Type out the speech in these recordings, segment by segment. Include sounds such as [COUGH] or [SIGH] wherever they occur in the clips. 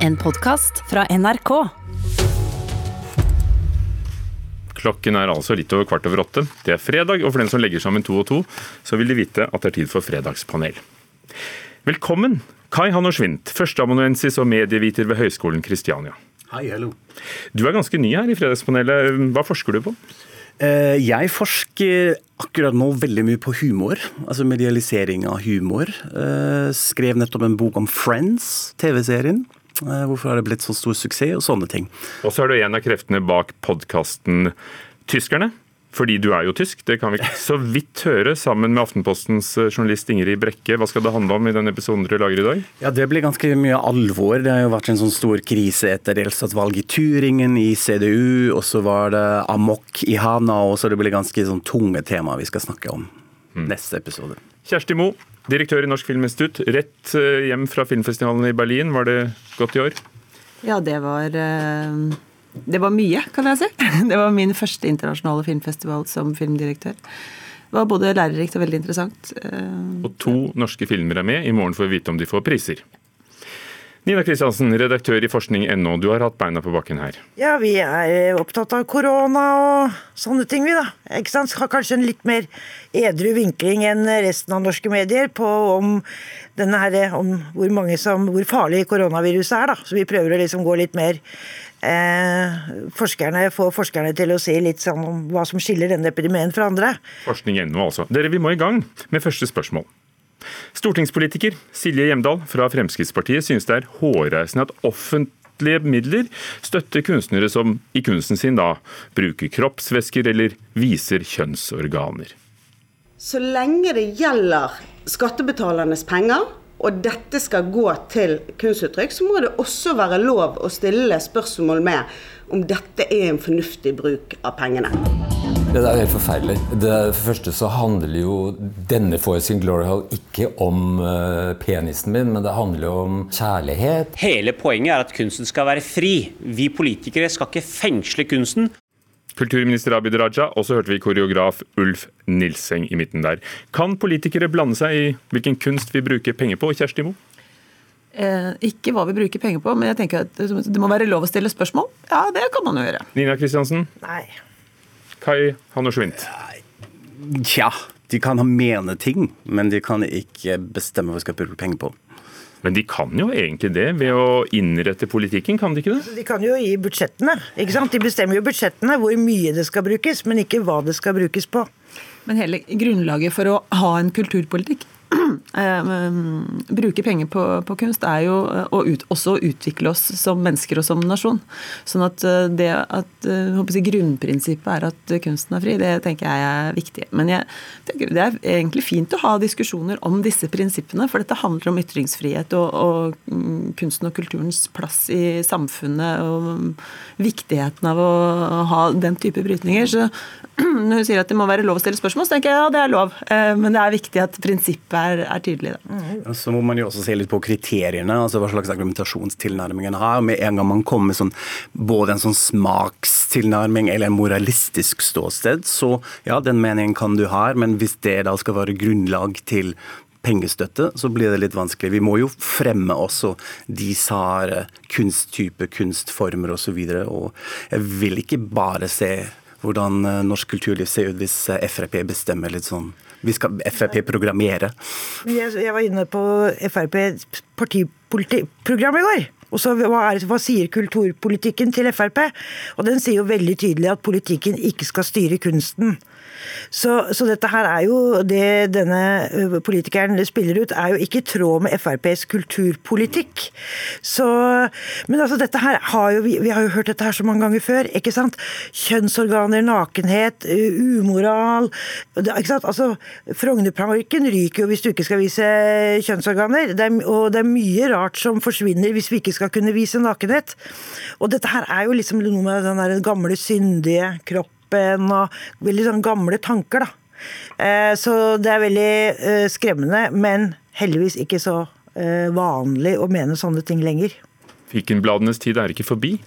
En podkast fra NRK. Klokken er altså litt over kvart over åtte. Det er fredag, og for den som legger sammen to og to, så vil de vite at det er tid for fredagspanel. Velkommen, Kai Hanno Schwint, førsteamanuensis og medieviter ved Høgskolen Kristiania. Hei, hallo. Du er ganske ny her i Fredagspanelet. Hva forsker du på? Eh, Jeg forsker akkurat nå veldig mye på humor, altså medialisering av humor. Eh, Skrev nettopp en bok om Friends, TV-serien. Eh, Hvorfor har det blitt så stor suksess, og sånne ting. Og så er du en av kreftene bak podkasten Tyskerne. Fordi du er jo tysk, det kan vi [LAUGHS] så vidt høre, sammen med Aftenpostens eh, journalist Ingrid Brekke. Hva skal det handle om i den episoden dere lager i dag? Ja, Det blir ganske mye alvor. Det har jo vært en sånn stor krise etter delstatsvalget i Turingen, i CDU, og så var det amok i Hanau, så det blir ganske sånn tunge temaer vi skal snakke om neste episode. Kjersti Mo, direktør i Norsk Filminstitutt. Rett eh, hjem fra filmfestivalen i Berlin. Var det godt i år? Ja, det var eh, Det var mye, kan jeg si. [LAUGHS] Det var min første internasjonale filmfestival som filmdirektør. Det var både lærerikt og veldig interessant. Eh, Og to norske filmer er med. I morgen får vi vite om de får priser. Nina Kristiansen, redaktør i forskning.no. Du har hatt beina på bakken her. Ja, vi er opptatt av korona og sånne ting, vi da. Ikke sant? Har kanskje en litt mer edru vinkling enn resten av norske medier på om, denne her, om hvor, mange som, hvor farlig koronaviruset er. da. Så vi prøver å liksom gå litt mer eh, forskerne, Få forskerne til å si litt sånn om hva som skiller denne epidemien fra andre. Forskning.no, altså. Dere, vi må i gang med første spørsmål. Stortingspolitiker Silje Hjemdal fra Fremskrittspartiet synes det er hårreisende at offentlige midler støtter kunstnere som i kunsten sin da bruker kroppsvæsker eller viser kjønnsorganer. Så lenge det gjelder skattebetalernes penger, og dette skal gå til kunstuttrykk, så må det også være lov å stille spørsmål med om dette er en fornuftig bruk av pengene. Det er helt forferdelig. Det, for det første så handler jo denne forestillingen Glory Hall ikke om uh, penisen min, men det handler jo om kjærlighet. Hele poenget er at kunsten skal være fri. Vi politikere skal ikke fengsle kunsten. Kulturminister Abid Raja, og så hørte vi koreograf Ulf Nilseng i midten der. Kan politikere blande seg i hvilken kunst vi bruker penger på, Kjersti Mo? eh, ikke hva vi bruker penger på, men jeg tenker at det må være lov å stille spørsmål. Ja, det kan man jo gjøre. Nina Kristiansen, Nei. Kai Hanno Schwint. Tja, de kan ha mene ting, men de kan ikke bestemme hva vi skal bruke penger på. Men de kan jo egentlig det ved å innrette politikken, kan de ikke det? De kan jo gi budsjettene. ikke sant? De bestemmer jo budsjettene, hvor mye det skal brukes, men ikke hva det skal brukes på. Men hele grunnlaget for å ha en kulturpolitikk, bruke penger på, på kunst, er jo eh, å ut, også å utvikle oss som mennesker og som nasjon. Sånn at eh, det at eh, jeg grunnprinsippet er at kunsten er fri, det tenker jeg er viktig. Men jeg det er egentlig fint å ha diskusjoner om disse prinsippene, for dette handler om ytringsfrihet og, og mm, kunsten og kulturens plass i samfunnet og mm, viktigheten av å ha den type brytninger. Så [CLEARS THROAT] når hun sier at det må være lov å stille spørsmål, så tenker jeg ja, det er lov. Eh, Men det er viktig at prinsippet er, er tydelig. Da. Ja, Så må man jo også se litt på kriteriene, altså hva slags argumentasjonstilnærming en har. Med en gang man kommer med sånn, både en sånn smakstilnærming eller en moralistisk ståsted, så ja, den meningen kan du ha, men hvis det da skal være grunnlag til pengestøtte, så blir det litt vanskelig. Vi må jo fremme også de sare kunsttyper, kunstformer osv. Og, og jeg vil ikke bare se hvordan eh, norsk kulturliv ser ut hvis eh, Frp bestemmer litt sånn Vi skal Frp programmere. Jeg, jeg var inne på FrPs partiprogram i går. Og så hva, er, hva sier kulturpolitikken til Frp? Og den sier jo veldig tydelig at politikken ikke skal styre kunsten. Så, så dette her er jo det denne politikeren spiller ut, er jo ikke i tråd med FrPs kulturpolitikk. Så, men altså dette her har jo vi, vi har jo hørt dette her så mange ganger før. ikke sant? Kjønnsorganer, nakenhet, umoral. Det, ikke sant? Altså, Frognerparken ryker jo hvis du ikke skal vise kjønnsorganer. Det er, og det er mye rart som forsvinner hvis vi ikke skal kunne vise nakenhet. Og dette her er jo liksom noe med den der gamle syndige kroppen og veldig sånn gamle tanker, da. Eh, Så det er veldig eh, skremmende, men heldigvis ikke så eh, vanlig å mene sånne ting lenger. Fikenbladenes tid er ikke forbi.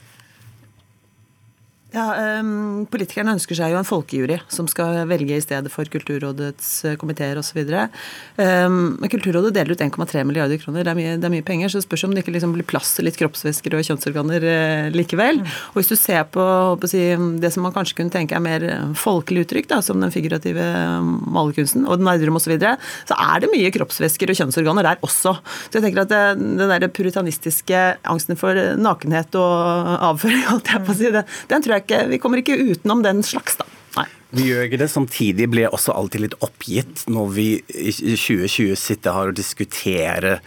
Ja, um, Politikerne ønsker seg jo en folkejury som skal velge i stedet for Kulturrådets uh, komiteer osv. Um, men Kulturrådet deler ut 1,3 milliarder kroner, det er, mye, det er, mye, penger. Så det spørs om det ikke liksom blir plass til litt kroppsvæsker og kjønnsorganer uh, likevel. Mm. Og Hvis du ser på, på si, det som man kanskje kunne tenke er mer folkelig uttrykk, da, som den figurative malerkunsten og den nerdrum osv., så, videre, så er det mye kroppsvæsker og kjønnsorganer der også. Så jeg tenker at det, den der puritanistiske angsten for nakenhet og avføring, [LAUGHS] holdt jeg på å si, den, den tror jeg ikke, vi kommer ikke utenom den slags, da. Nei. Vi gjør ikke det. Samtidig blir jeg også alltid litt oppgitt når vi i 2020 sitter her og diskuterer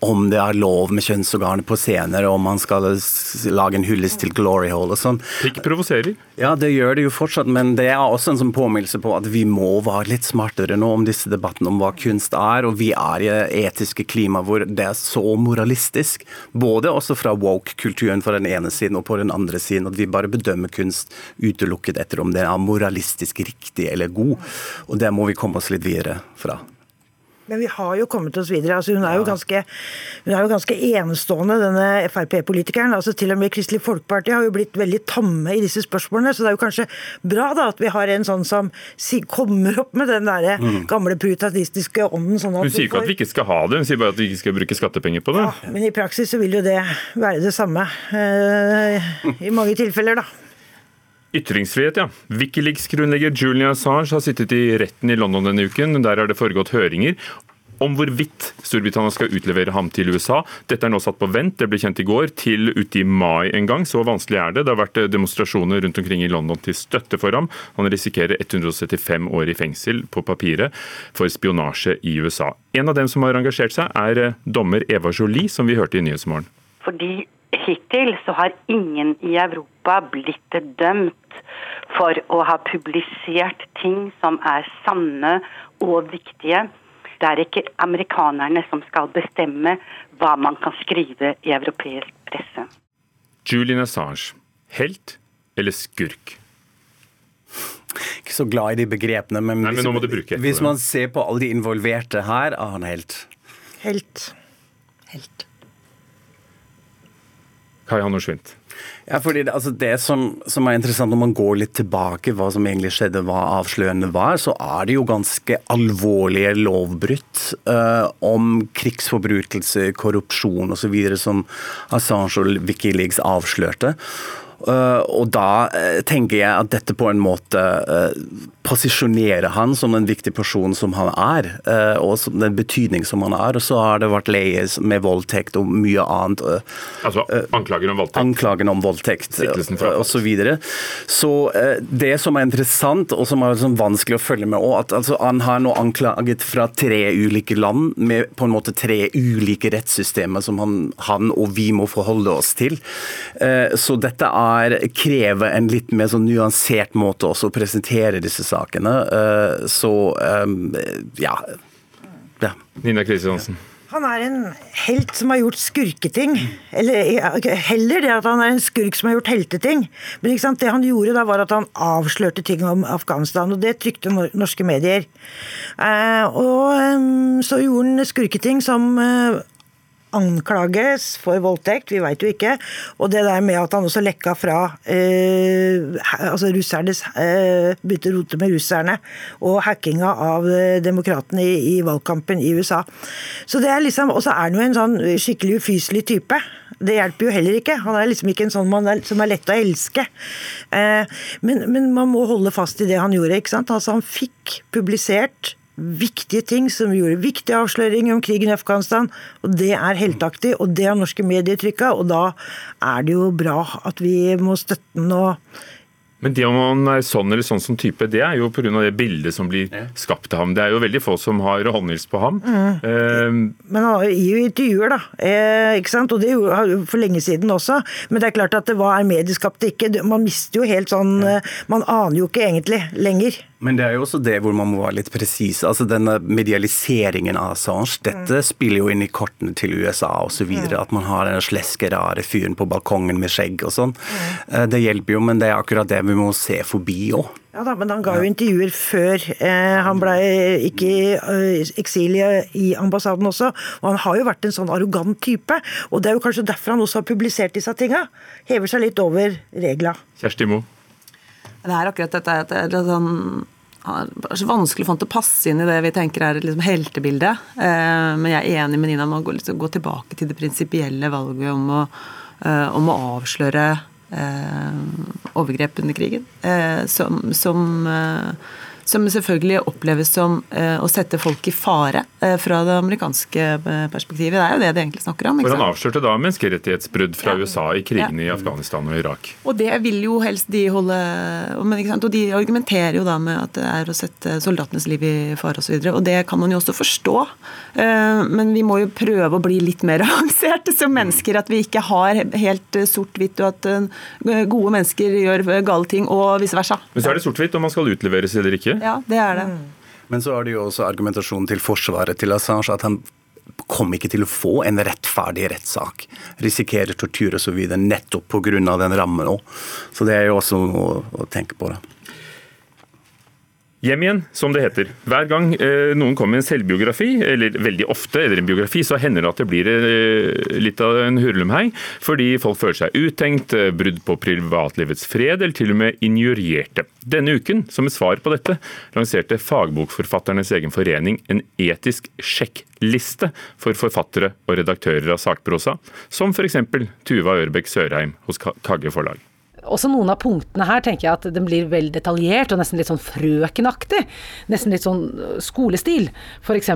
om det er lov med kjønnsorganer på scener, og om man skal lage en hyllest til glory hall og sånn. Pikk provoserer. Ja, det gjør det jo fortsatt, men det er også en sånn påminnelse på at vi må være litt smartere nå om disse debattene om hva kunst er, og vi er i et etiske klima hvor det er så moralistisk. Både også fra woke-kulturen på den ene siden og på den andre siden, at vi bare bedømmer kunst utelukket etter om den er moralistisk riktig eller god, og det må vi komme oss litt videre fra. Men vi har jo kommet oss videre. Altså, hun, er jo ganske, hun er jo ganske enestående, denne Frp-politikeren. Altså, til og med Kristelig Folkeparti har jo blitt veldig tamme i disse spørsmålene. Så det er jo kanskje bra da, at vi har en sånn som kommer opp med den der mm. gamle prutatistiske ånden. Sånn hun sier ikke at vi ikke skal ha det, hun sier bare at vi ikke skal bruke skattepenger på det. Ja, men i praksis så vil jo det være det samme uh, i mange tilfeller, da. Ytringsfrihet, ja. Wikileaks-grunnlegger Julian Assange har sittet i retten i London denne uken. Der har det foregått høringer om hvorvidt Storbritannia skal utlevere ham til USA. Dette er nå satt på vent, det ble kjent i går, til ute i mai en gang. Så vanskelig er det. Det har vært demonstrasjoner rundt omkring i London til støtte for ham. Han risikerer 175 år i fengsel på papiret for spionasje i USA. En av dem som har engasjert seg, er dommer Eva Jolie, som vi hørte i Nyhetsmorgen. Fordi hittil så har ingen i Europa blitt dømt for å ha publisert ting som er sanne og viktige. Det er ikke amerikanerne som skal bestemme hva man kan skrive i europeisk presse. Julian Assange, helt eller skurk? Ikke så glad i de begrepene, men, Nei, men bruke hvis man ser på alle de involverte her, er han. Helt. Helt. Kai Hanno Schwint. Ja, fordi det, altså det som, som, er interessant når man går litt tilbake, hva som egentlig skjedde, hva avslørende var, så er det jo ganske alvorlige lovbrudd uh, om krigsforbrytelser, korrupsjon osv. som Assange og Wikileaks avslørte. Uh, og da uh, tenker jeg at dette på en måte uh, posisjonerer han som den viktige personen som han er, og som den betydning som han er. Og så har det vært layers med voldtekt og mye annet. altså anklager om voldtekt? Anklagen om voldtekt og så videre. Så det som er interessant, og som er liksom vanskelig å følge med, at altså, han har nå anklaget fra tre ulike land med på en måte tre ulike rettssystemer som han, han og vi må forholde oss til. så dette er, krever en litt mer sånn nyansert måte også å presentere disse sakene. Eh, så ehm, ja. ja. Nina Kristiansen. Han er en helt som har gjort skurketing. Eller heller det at han er en skurk som har gjort helteting. Men det han gjorde da, var at han avslørte ting om Afghanistan, og det trykte norske medier. Eh, og så gjorde han skurketing som eh, anklages for voldtekt, vi veit jo ikke. Og det der med at han også lekka fra eh, altså russernes eh, Begynte å rote med russerne og hackinga av eh, demokratene i, i, valgkampen i USA. Så det er liksom, Og så er han jo en sånn skikkelig ufyselig type. Det hjelper jo heller ikke. Han er liksom ikke en sånn mann som er lett å elske. Eh, men, men, man må holde fast i det han gjorde. ikke sant? Altså Han fikk publisert viktige ting som gjorde viktige avsløringer om krigen i Afghanistan. og Det er helteaktig, og det har norske medier trykka. Og da er det jo bra at vi må støtte den og men det om han er sånn eller sånn som type, det er jo pga. det bildet som blir skapt av ham. Det er jo veldig få som har håndhils på ham. Mm. Uh, Men han gir jo intervjuer, da. Eh, ikke sant? Og det er jo for lenge siden også. Men det er klart at hva er medieskapt ikke. Man mister jo helt sånn ja. Eh, man aner jo ikke egentlig lenger. Men det er jo også det hvor man må være litt presis. Altså denne medialiseringen av Assange, dette mm. spiller jo inn i kortene til USA osv. Mm. At man har den sleske, rare fyren på balkongen med skjegg og sånn. Mm. Det hjelper jo, men det er akkurat det vi må se forbi òg. Ja da, men han ga jo intervjuer før eh, han ble ikke i uh, eksil i ambassaden også. Og han har jo vært en sånn arrogant type. Og det er jo kanskje derfor han også har publisert disse tinga. Hever seg litt over regla. Kjersti Moe. Det er akkurat dette at det er sånn det er så vanskelig for han til å passe inn i det vi tenker er et liksom heltebilde. Eh, men jeg er enig med Nina om å gå, liksom, gå tilbake til det prinsipielle valget om å, eh, om å avsløre eh, overgrep under krigen. Eh, som, som eh, som selvfølgelig oppleves som eh, å sette folk i fare eh, fra det amerikanske eh, perspektivet. Det er jo det de egentlig snakker om. Hvordan Han avslørte da menneskerettighetsbrudd fra ja. USA i krigene ja. i Afghanistan og Irak. Og det vil jo helst de holde Og de argumenterer jo da med at det er å sette soldatenes liv i fare osv. Og, så og det kan man jo også forstå. Men vi må jo prøve å bli litt mer [LAUGHS] avanserte som mennesker. At vi ikke har helt sort-hvitt, og at gode mennesker gjør gale ting, og vice versa. Men så er det sort-hvitt om man skal utleveres eller ikke? Ja, det er det. Mm. Men så er det jo også argumentasjonen til forsvaret til Assange at han kom ikke til å få en rettferdig rettssak. Risikerer tortur osv. nettopp pga. den rammen òg. Så det er jo også noe å tenke på. det. Hjem igjen, som det heter. Hver gang eh, noen kommer med en selvbiografi, eller veldig ofte, eller en biografi, så hender det at det blir eh, litt av en hurlumhei, fordi folk føler seg uttenkt, eh, brudd på privatlivets fred, eller til og med injurierte. Denne uken, som et svar på dette, lanserte fagbokforfatternes egen forening en etisk sjekkliste for forfattere og redaktører av sakprosa, som f.eks. Tuva Ørbekk Sørheim hos Kagge Forlag også noen av punktene her tenker jeg at den blir vel detaljert og nesten litt sånn frøkenaktig. Nesten litt sånn skolestil. F.eks.: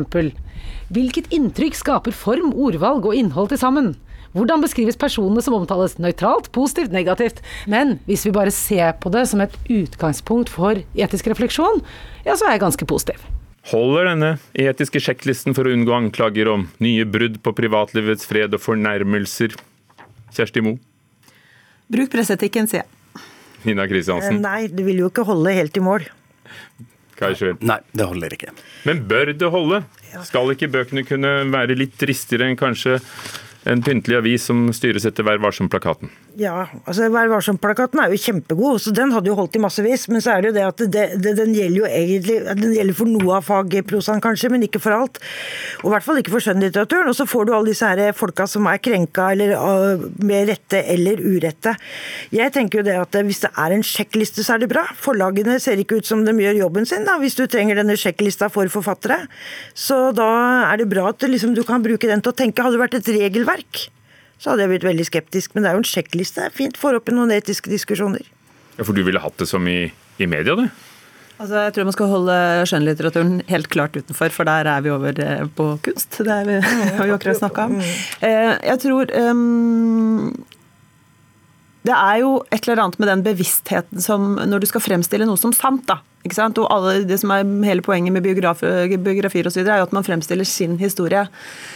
Hvilket inntrykk skaper form, ordvalg og innhold til sammen? Hvordan beskrives personene som omtales nøytralt, positivt, negativt? Men hvis vi bare ser på det som et utgangspunkt for etisk refleksjon, ja, så er jeg ganske positiv. Holder denne etiske sjekklisten for å unngå anklager om nye brudd på privatlivets fred og fornærmelser? Kjersti Moe? Bruk presseetikken, sier jeg. Nina Kristiansen? Eh, nei, det vil jo ikke holde helt i mål. Kanskje. Nei, det holder ikke. Men bør det holde? Skal ikke bøkene kunne være litt dristigere enn kanskje en pyntelig avis som styres etter Vær varsom-plakaten? Ja, altså Vær varsom-plakaten er jo kjempegod, så den hadde jo holdt i massevis. Men så er det jo det at det, det, den gjelder jo egentlig Den gjelder for noe av fagprosaen, kanskje, men ikke for alt. Og i hvert fall ikke for skjønnlitteraturen. Og så får du alle disse her folka som er krenka, eller uh, med rette eller urette. Jeg tenker jo det at hvis det er en sjekkliste, så er det bra. Forlagene ser ikke ut som de gjør jobben sin, da, hvis du trenger denne sjekklista for forfattere. Så da er det bra at liksom, du kan bruke den til å tenke. Hadde det vært et regelverk, så hadde jeg blitt veldig skeptisk. Men det er jo en sjekkliste. Det er fint. Får opp i noen etiske diskusjoner. Ja, For du ville hatt det som i, i media, du? Altså, jeg tror man skal holde skjønnlitteraturen helt klart utenfor, for der er vi over eh, på kunst. Det [LAUGHS] har vi akkurat snakka om. Eh, jeg tror um, Det er jo et eller annet med den bevisstheten som Når du skal fremstille noe som sant, da. Ikke sant? Og alle, det som er hele poenget med biografier, biografier osv., er jo at man fremstiller sin historie.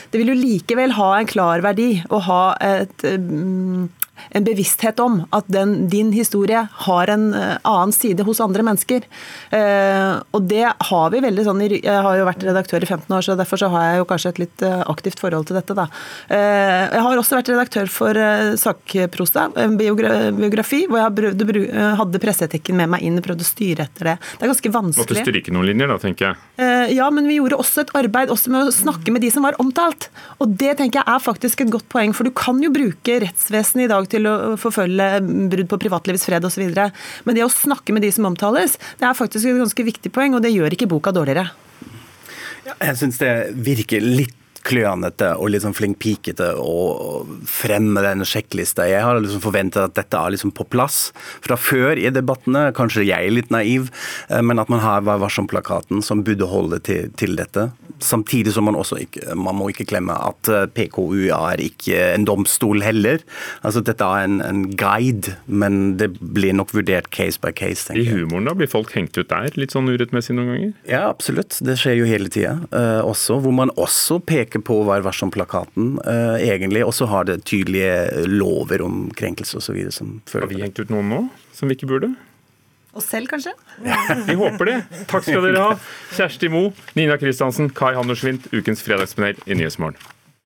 Det vil jo likevel ha en klar verdi å ha et um, en bevissthet om at den, din historie har en uh, annen side hos andre mennesker. Eh, og det har vi veldig sånn Jeg har jo vært redaktør i 15 år, så derfor så har jeg jo kanskje et litt uh, aktivt forhold til dette, da. jeg har også vært redaktør for sakprosa, en biografi, hvor jeg brøvde, hadde presseetikken med meg inn og prøvde å styre etter det. Det er ganske vanskelig. Måtte stryke noen linjer, da, tenker jeg. ja, men vi gjorde også et arbeid også med å snakke med de som var omtalt. Og det tenker jeg er faktisk et godt poeng, for du kan jo bruke rettsvesenet i dag til å forfølge brudd på privatlivets fred osv. Men det å snakke med de som omtales, det er faktisk et ganske viktig poeng, og det gjør ikke boka dårligere. Jeg syns det virker litt klønete og litt sånn flink pikete å fremme denne sjekklista. Jeg har liksom forventet at dette er liksom på plass fra før i debattene. Kanskje jeg er litt naiv, eh, men at man har Vær varsom-plakaten som burde holde til, til, dette. Samtidig som man også ikke man må ikke glemme at eh, PKU er ikke en domstol heller. Altså Dette er en, en guide, men det blir nok vurdert case by case. tenker jeg. I humoren da, Blir folk hengt ut der litt sånn urettmessig noen ganger? Ja, absolutt. Det skjer jo hele tida. Uh, også, hvor man også peker peker på Vær varsom-plakaten, uh, egentlig. Og så har det tydelige lover om krenkelse osv. Har vi hengt ut noen nå som vi ikke burde? Oss selv, kanskje? [LAUGHS] vi håper det. Takk skal dere ha. Kjersti Moe, Nina Kristiansen, Kai Handelsvindt ukens fredagspanel i Nyhetsmorgen.